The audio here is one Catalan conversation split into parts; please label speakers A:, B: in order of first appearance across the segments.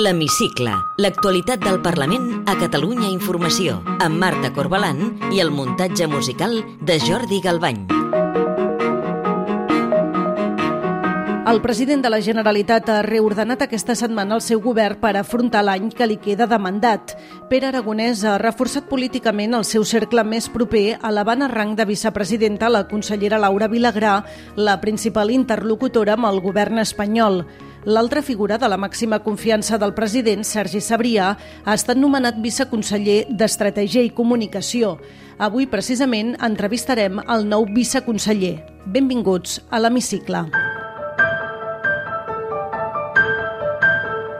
A: L'Hemicicle, l'actualitat del Parlament a Catalunya Informació, amb Marta Corbalan i el muntatge musical de Jordi Galbany.
B: El president de la Generalitat ha reordenat aquesta setmana el seu govern per afrontar l'any que li queda de mandat. Pere Aragonès ha reforçat políticament el seu cercle més proper, a rang de vicepresidenta la consellera Laura Vilagrà, la principal interlocutora amb el govern espanyol. L'altra figura de la màxima confiança del president, Sergi Sabrià, ha estat nomenat viceconseller d'Estratègia i Comunicació. Avui, precisament, entrevistarem el nou viceconseller. Benvinguts a l'Hemicicle.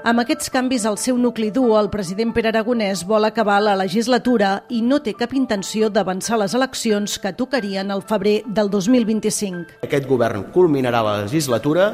B: Amb aquests canvis al seu nucli dur, el president Pere Aragonès vol acabar la legislatura i no té cap intenció d'avançar les eleccions que tocarien al febrer del 2025.
C: Aquest govern culminarà la legislatura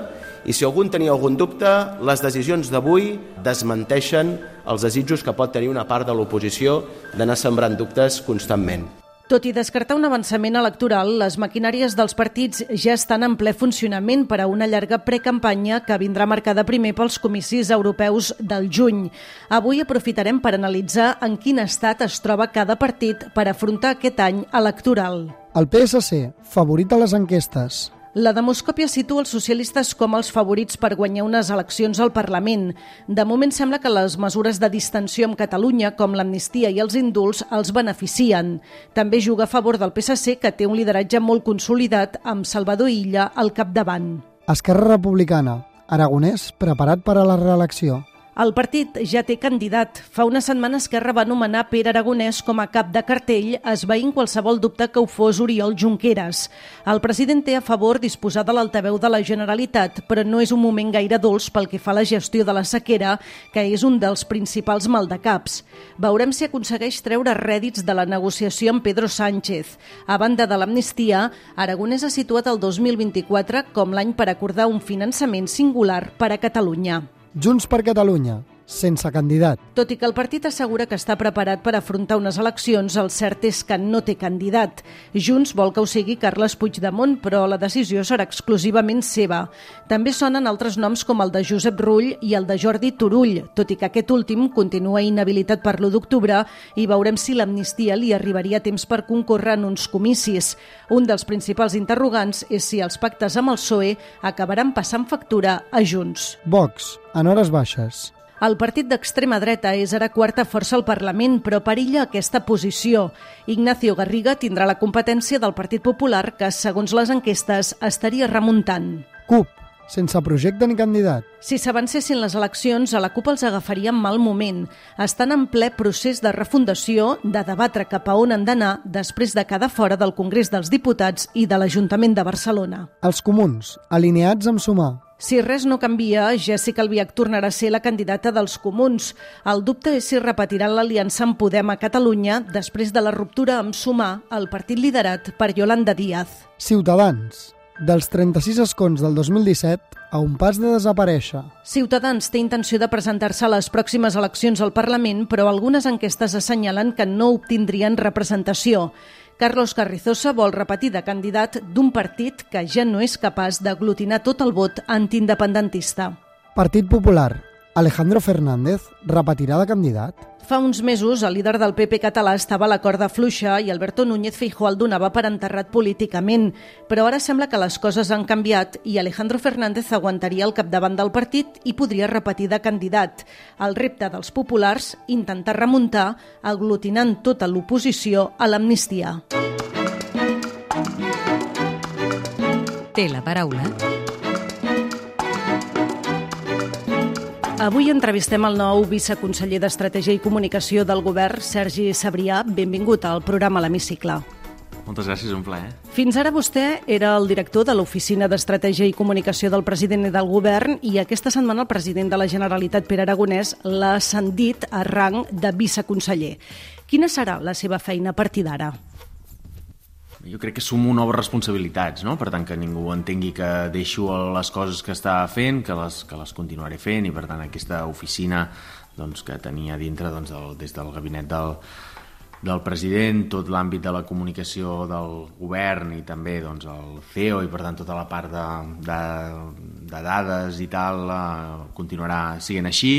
C: i si algun tenia algun dubte, les decisions d'avui desmenteixen els desitjos que pot tenir una part de l'oposició d'anar sembrant dubtes constantment.
B: Tot i descartar un avançament electoral, les maquinàries dels partits ja estan en ple funcionament per a una llarga precampanya que vindrà marcada primer pels comicis europeus del juny. Avui aprofitarem per analitzar en quin estat es troba cada partit per afrontar aquest any electoral.
D: El PSC, favorit a les enquestes,
B: la demoscòpia situa els socialistes com els favorits per guanyar unes eleccions al Parlament. De moment sembla que les mesures de distensió amb Catalunya, com l'amnistia i els indults, els beneficien. També juga a favor del PSC, que té un lideratge molt consolidat, amb Salvador Illa al capdavant.
D: Esquerra Republicana, Aragonès preparat per a la reelecció.
B: El partit ja té candidat. Fa una setmana Esquerra va nomenar Pere Aragonès com a cap de cartell, esveint qualsevol dubte que ho fos Oriol Junqueras. El president té a favor disposar de l'altaveu de la Generalitat, però no és un moment gaire dolç pel que fa a la gestió de la sequera, que és un dels principals maldecaps. Veurem si aconsegueix treure rèdits de la negociació amb Pedro Sánchez. A banda de l'amnistia, Aragonès ha situat el 2024 com l'any per acordar un finançament singular per a Catalunya.
D: Junts per Catalunya, sense candidat.
B: Tot i que el partit assegura que està preparat per afrontar unes eleccions, el cert és que no té candidat. Junts vol que ho sigui Carles Puigdemont, però la decisió serà exclusivament seva. També sonen altres noms com el de Josep Rull i el de Jordi Turull, tot i que aquest últim continua inhabilitat per l'1 d'octubre i veurem si l'amnistia li arribaria a temps per concórrer en uns comicis. Un dels principals interrogants és si els pactes amb el PSOE acabaran passant factura a Junts.
D: Vox, en hores baixes.
B: El partit d'extrema dreta és ara quarta força al Parlament, però perilla aquesta posició. Ignacio Garriga tindrà la competència del Partit Popular, que, segons les enquestes, estaria remuntant.
D: CUP, sense projecte ni candidat.
B: Si s'avancessin les eleccions, a la CUP els agafaria en mal moment. Estan en ple procés de refundació, de debatre cap a on han d'anar després de quedar fora del Congrés dels Diputats i de l'Ajuntament de Barcelona.
D: Els comuns, alineats amb sumar.
B: Si res no canvia, Jessica Albiach tornarà a ser la candidata dels comuns. El dubte és si repetiran l'aliança amb Podem a Catalunya després de la ruptura amb Sumar, el partit liderat per Yolanda Díaz.
D: Ciutadans. Dels 36 escons del 2017, a un pas de desaparèixer.
B: Ciutadans té intenció de presentar-se a les pròximes eleccions al Parlament, però algunes enquestes assenyalen que no obtindrien representació. Carlos Carrizosa vol repetir de candidat d'un partit que ja no és capaç d'aglutinar tot el vot antiindependentista.
D: Partit Popular. Alejandro Fernández repetirà de candidat?
B: Fa uns mesos, el líder del PP català estava a la corda fluixa i Alberto Núñez Feijó el donava per enterrat políticament. Però ara sembla que les coses han canviat i Alejandro Fernández aguantaria el capdavant del partit i podria repetir de candidat. El repte dels populars, intentar remuntar, aglutinant tota l'oposició a l'amnistia.
A: Té la paraula
B: Avui entrevistem el nou viceconseller d'Estratègia i Comunicació del govern, Sergi Sabrià. Benvingut al programa L'Hemicicle.
E: Moltes gràcies, un plaer.
B: Fins ara vostè era el director de l'Oficina d'Estratègia i Comunicació del president i del govern i aquesta setmana el president de la Generalitat, Pere Aragonès, l'ha ascendit a rang de viceconseller. Quina serà la seva feina a partir d'ara?
E: Jo crec que sumo noves responsabilitats, no? per tant que ningú entengui que deixo les coses que està fent, que les, que les continuaré fent i per tant aquesta oficina doncs, que tenia dintre doncs, del, des del gabinet del, del president, tot l'àmbit de la comunicació del govern i també doncs, el CEO i per tant tota la part de, de, de dades i tal eh, continuarà sent així.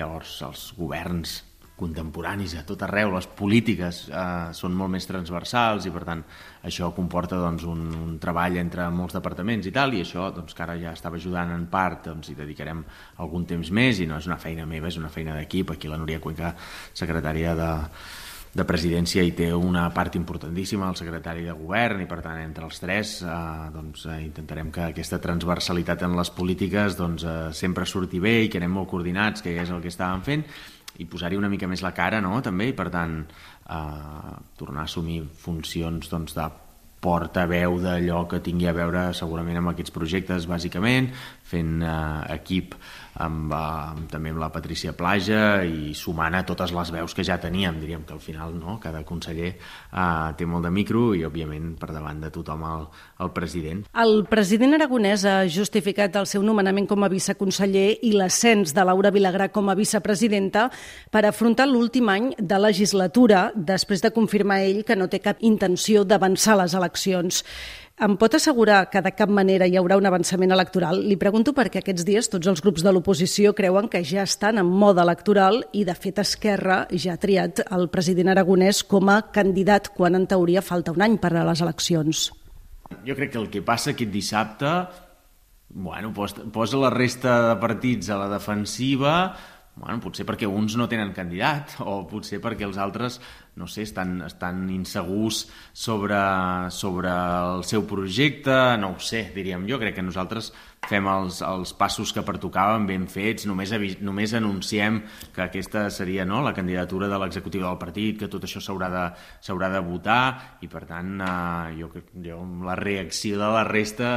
E: Llavors els governs contemporanis a tot arreu, les polítiques eh, són molt més transversals i per tant això comporta doncs, un, un treball entre molts departaments i tal i això doncs, que ara ja estava ajudant en part doncs, hi dedicarem algun temps més i no és una feina meva, és una feina d'equip. Aquí la Núria Cuenca, secretària de, de presidència hi té una part importantíssima el secretari de govern i per tant entre els tres eh, doncs, eh, intentarem que aquesta transversalitat en les polítiques doncs, eh, sempre surti bé i que anem molt coordinats, que és el que estàvem fent i posar-hi una mica més la cara, no?, també, i per tant eh, tornar a assumir funcions doncs, de portaveu d'allò que tingui a veure segurament amb aquests projectes, bàsicament, fent eh, equip amb, amb, també amb la Patricia Plaja i sumant a totes les veus que ja teníem. Diríem que al final no? cada conseller eh, té molt de micro i, òbviament, per davant de tothom el, el president.
B: El president aragonès ha justificat el seu nomenament com a viceconseller i l'ascens de Laura Vilagrà com a vicepresidenta per afrontar l'últim any de legislatura, després de confirmar ell que no té cap intenció d'avançar les eleccions. Em pot assegurar que de cap manera hi haurà un avançament electoral? Li pregunto perquè aquests dies tots els grups de l'oposició creuen que ja estan en mode electoral i, de fet, Esquerra ja ha triat el president aragonès com a candidat quan en teoria falta un any per a les eleccions.
E: Jo crec que el que passa aquest dissabte bueno, posa la resta de partits a la defensiva bueno, potser perquè uns no tenen candidat o potser perquè els altres no sé, estan, estan insegurs sobre, sobre el seu projecte, no ho sé, diríem jo. Crec que nosaltres fem els, els passos que pertocaven ben fets, només, només anunciem que aquesta seria no, la candidatura de l'executiu del partit, que tot això s'haurà de, de votar i per tant eh, jo, jo la reacció de la resta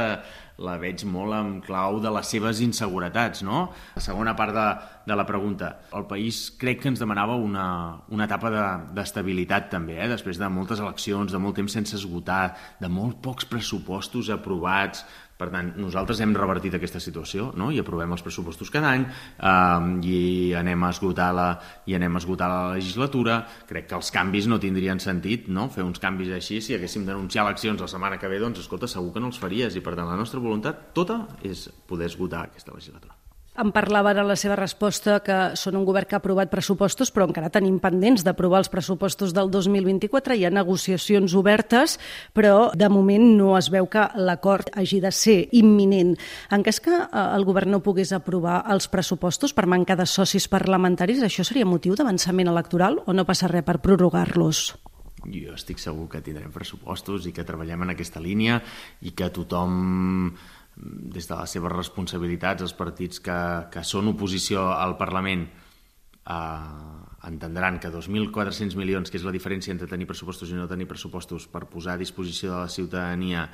E: la veig molt en clau de les seves inseguretats, no? La segona part de, de la pregunta. El país crec que ens demanava una, una etapa d'estabilitat de, també, eh? després de moltes eleccions, de molt temps sense esgotar, de molt pocs pressupostos aprovats, per tant, nosaltres hem revertit aquesta situació no? i aprovem els pressupostos cada any eh, i, anem a esgotar la, i anem a esgotar la legislatura. Crec que els canvis no tindrien sentit no? fer uns canvis així. Si haguéssim d'anunciar eleccions la setmana que ve, doncs, escolta, segur que no els faries. I, per tant, la nostra voluntat tota és poder esgotar aquesta legislatura.
B: Em parlava en la seva resposta que són un govern que ha aprovat pressupostos, però encara tenim pendents d'aprovar els pressupostos del 2024. Hi ha negociacions obertes, però de moment no es veu que l'acord hagi de ser imminent. En cas que eh, el govern no pogués aprovar els pressupostos per manca de socis parlamentaris, això seria motiu d'avançament electoral o no passa res per prorrogar-los?
E: Jo estic segur que tindrem pressupostos i que treballem en aquesta línia i que tothom des de les seves responsabilitats, els partits que, que són oposició al Parlament eh, entendran que 2.400 milions, que és la diferència entre tenir pressupostos i no tenir pressupostos per posar a disposició de la ciutadania,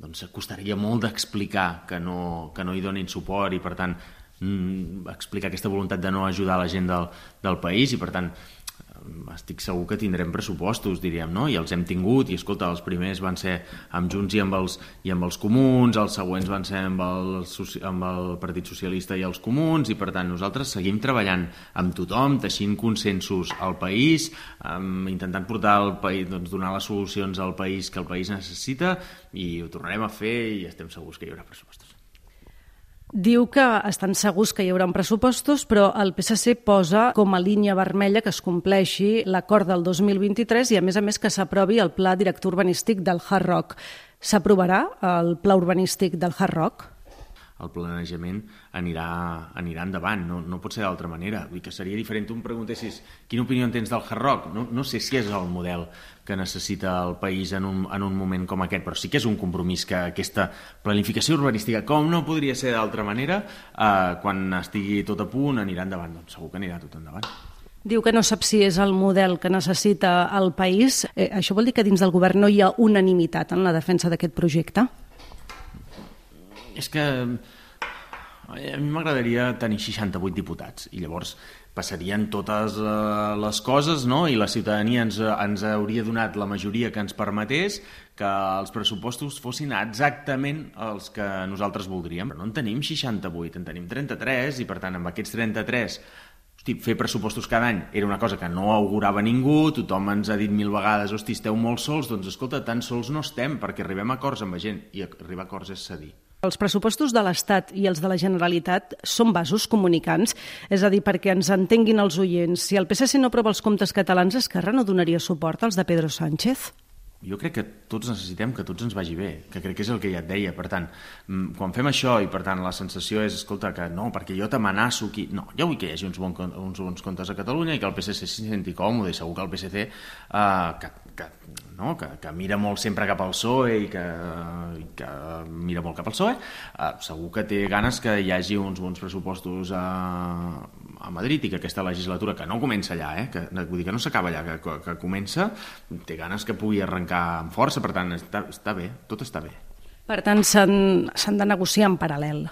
E: doncs costaria molt d'explicar que, no, que no hi donin suport i, per tant, mm, explicar aquesta voluntat de no ajudar la gent del, del país i, per tant, estic segur que tindrem pressupostos, diríem, no? I els hem tingut, i escolta, els primers van ser amb Junts i amb els, i amb els comuns, els següents van ser amb el, amb el Partit Socialista i els comuns, i per tant nosaltres seguim treballant amb tothom, teixint consensos al país, um, intentant portar al país, doncs, donar les solucions al país que el país necessita, i ho tornarem a fer i estem segurs que hi haurà pressupostos.
B: Diu que estan segurs que hi haurà pressupostos, però el PSC posa com a línia vermella que es compleixi l'acord del 2023 i, a més a més, que s'aprovi el pla director urbanístic del Hard Rock. S'aprovarà el pla urbanístic del Hard Rock?
E: El planejament anirà, anirà endavant, no, no pot ser d'altra manera. Vull que seria diferent, tu em preguntessis quina opinió tens del Hard Rock, no, no sé si és el model que necessita el país en un, en un moment com aquest, però sí que és un compromís que aquesta planificació urbanística, com no podria ser d'altra manera, eh, quan estigui tot a punt anirà endavant, doncs segur que anirà tot endavant.
B: Diu que no sap si és el model que necessita el país. Eh, això vol dir que dins del govern no hi ha unanimitat en la defensa d'aquest projecte?
E: És que eh, a mi m'agradaria tenir 68 diputats i llavors passarien totes uh, les coses no? i la ciutadania ens, ens hauria donat la majoria que ens permetés que els pressupostos fossin exactament els que nosaltres voldríem. Però no en tenim 68, en tenim 33 i per tant amb aquests 33 hosti, fer pressupostos cada any era una cosa que no augurava ningú, tothom ens ha dit mil vegades, hosti, esteu molt sols, doncs escolta, tan sols no estem, perquè arribem a acords amb la gent, i arribar a acords és cedir.
B: Els pressupostos de l'Estat i els de la Generalitat són vasos comunicants, és a dir, perquè ens entenguin els oients. Si el PSC no aprova els comptes catalans, Esquerra no donaria suport als de Pedro Sánchez?
E: Jo crec que tots necessitem que tots ens vagi bé, que crec que és el que ja et deia. Per tant, mm, quan fem això i per tant la sensació és, escolta, que no, perquè jo t'amenaço aquí... No, jo vull que hi hagi uns, bon, uns bons comptes a Catalunya i que el PSC s'hi senti còmode i segur que el PSC eh, que, que, no, que, que mira molt sempre cap al PSOE i que, i que mira molt cap al PSOE, eh, segur que té ganes que hi hagi uns bons pressupostos a, a Madrid i que aquesta legislatura, que no comença allà, eh, que, vull dir que no s'acaba allà, que, que comença, té ganes que pugui arrencar amb força, per tant, està, està bé, tot està bé.
B: Per tant, s'han de negociar en paral·lel.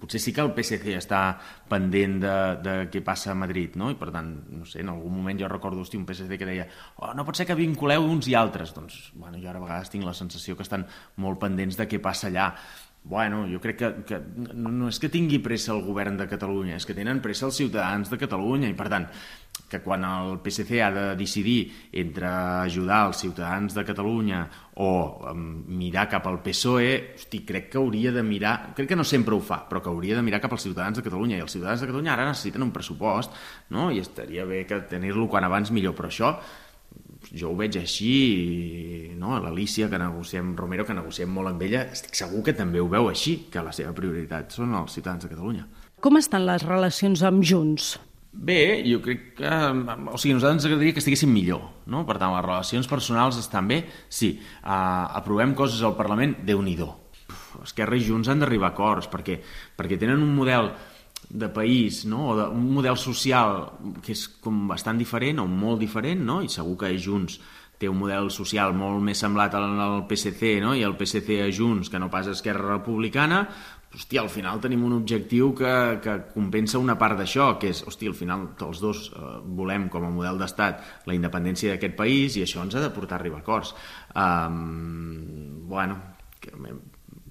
E: Potser sí que el PSC està pendent de, de què passa a Madrid, no? I per tant, no sé, en algun moment jo recordo hosti, un PSC que deia oh, no pot ser que vinculeu uns i altres. Doncs, bueno, jo ara a vegades tinc la sensació que estan molt pendents de què passa allà. Bueno, jo crec que, que no és que tingui pressa el govern de Catalunya, és que tenen pressa els ciutadans de Catalunya i, per tant, que quan el PSC ha de decidir entre ajudar els ciutadans de Catalunya o mirar cap al PSOE, hosti, crec que hauria de mirar, crec que no sempre ho fa, però que hauria de mirar cap als ciutadans de Catalunya, i els ciutadans de Catalunya ara necessiten un pressupost, no? i estaria bé que tenir-lo quan abans millor, però això jo ho veig així, no? l'Alicia, que negociem, Romero, que negociem molt amb ella, estic segur que també ho veu així, que la seva prioritat són els ciutadans de Catalunya.
B: Com estan les relacions amb Junts?
E: Bé, jo crec que... O sigui, nosaltres ens agradaria que estiguessin millor, no? Per tant, les relacions personals estan bé. Sí, uh, aprovem coses al Parlament, déu nhi Esquerra i Junts han d'arribar a acords, perquè, perquè tenen un model de país, no? o de, un model social que és com bastant diferent o molt diferent, no? i segur que Junts té un model social molt més semblat al PSC no? i el PSC a Junts que no pas a Esquerra Republicana, hòstia, al final tenim un objectiu que, que compensa una part d'això, que és, hòstia, al final els dos eh, volem com a model d'estat la independència d'aquest país i això ens ha de portar a arribar a acords. Um, bueno, que,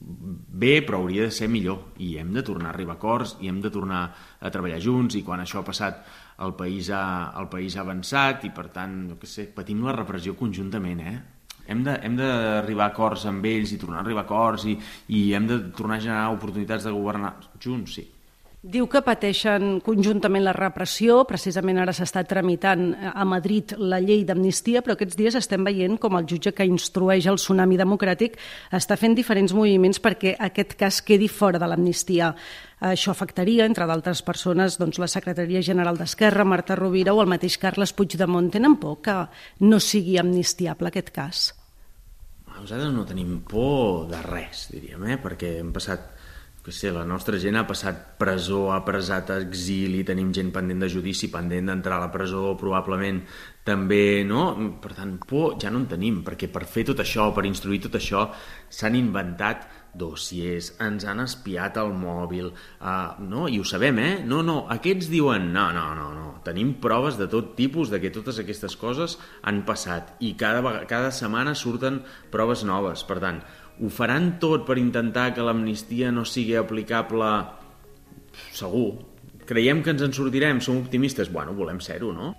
E: bé, però hauria de ser millor i hem de tornar a arribar a acords i hem de tornar a treballar junts i quan això ha passat el país ha, el país ha avançat i per tant, no que sé, patim la repressió conjuntament, eh? Hem d'arribar a acords amb ells i tornar a arribar a acords i, i hem de tornar a generar oportunitats de governar junts, sí.
B: Diu que pateixen conjuntament la repressió, precisament ara s'està tramitant a Madrid la llei d'amnistia, però aquests dies estem veient com el jutge que instrueix el tsunami democràtic està fent diferents moviments perquè aquest cas quedi fora de l'amnistia. Això afectaria, entre d'altres persones, doncs, la Secretaria General d'Esquerra, Marta Rovira o el mateix Carles Puigdemont. Tenen por que no sigui amnistiable aquest cas?
E: Nosaltres no tenim por de res, diríem, eh? perquè hem passat que sé, la nostra gent ha passat presó, ha presat exili, tenim gent pendent de judici, pendent d'entrar a la presó, probablement també, no? Per tant, por ja no en tenim, perquè per fer tot això, per instruir tot això, s'han inventat dossiers, ens han espiat el mòbil, uh, no? I ho sabem, eh? No, no, aquests diuen, no, no, no, no, tenim proves de tot tipus de que totes aquestes coses han passat i cada, cada setmana surten proves noves. Per tant, ho faran tot per intentar que l'amnistia no sigui aplicable? Segur. Creiem que ens en sortirem? Som optimistes? Bueno, volem ser-ho, no?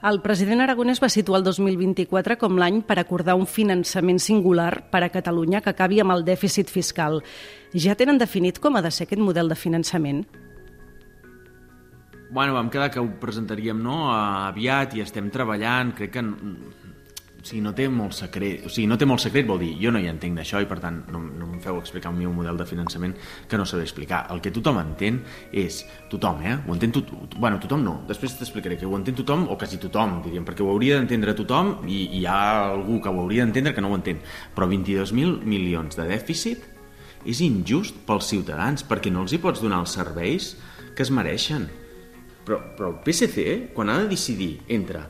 B: El president Aragonès va situar el 2024 com l'any per acordar un finançament singular per a Catalunya que acabi amb el dèficit fiscal. Ja tenen definit com ha de ser aquest model de finançament?
E: Bueno, vam quedar que ho presentaríem no, aviat i estem treballant. Crec que sigui, no té molt secret, o sigui, no té molt secret vol dir, jo no hi entenc d'això i per tant no, no em feu explicar el meu model de finançament que no sabré explicar. El que tothom entén és, tothom, eh? Ho entén tot, bueno, tothom no, després t'explicaré que ho entén tothom o quasi tothom, diríem, perquè ho hauria d'entendre tothom i, i hi ha algú que ho hauria d'entendre que no ho entén. Però 22.000 milions de dèficit és injust pels ciutadans perquè no els hi pots donar els serveis que es mereixen. Però, però el PSC, quan ha de decidir entre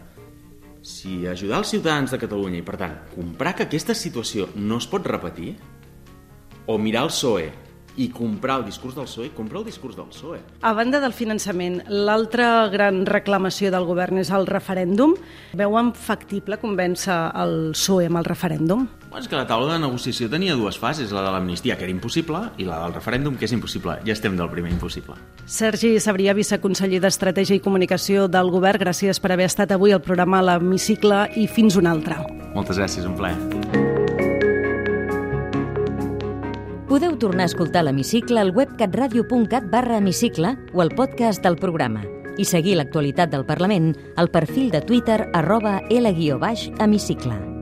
E: si ajudar els ciutadans de Catalunya i, per tant, comprar que aquesta situació no es pot repetir, o mirar el PSOE i comprar el discurs del PSOE, comprar el discurs del PSOE.
B: A banda del finançament, l'altra gran reclamació del govern és el referèndum. Veuen factible convèncer el PSOE amb el referèndum?
E: Bueno, és que la taula de negociació tenia dues fases, la de l'amnistia, que era impossible, i la del referèndum, que és impossible. Ja estem del primer impossible.
B: Sergi Sabrià, viceconseller d'Estratègia i Comunicació del Govern, gràcies per haver estat avui al programa l'Hemicicle i fins un altre.
E: Moltes gràcies, un plaer.
A: Podeu tornar a escoltar l'Hemicicle al web catradio.cat barra hemicicle o al podcast del programa i seguir l'actualitat del Parlament al perfil de Twitter arroba L-hemicicle.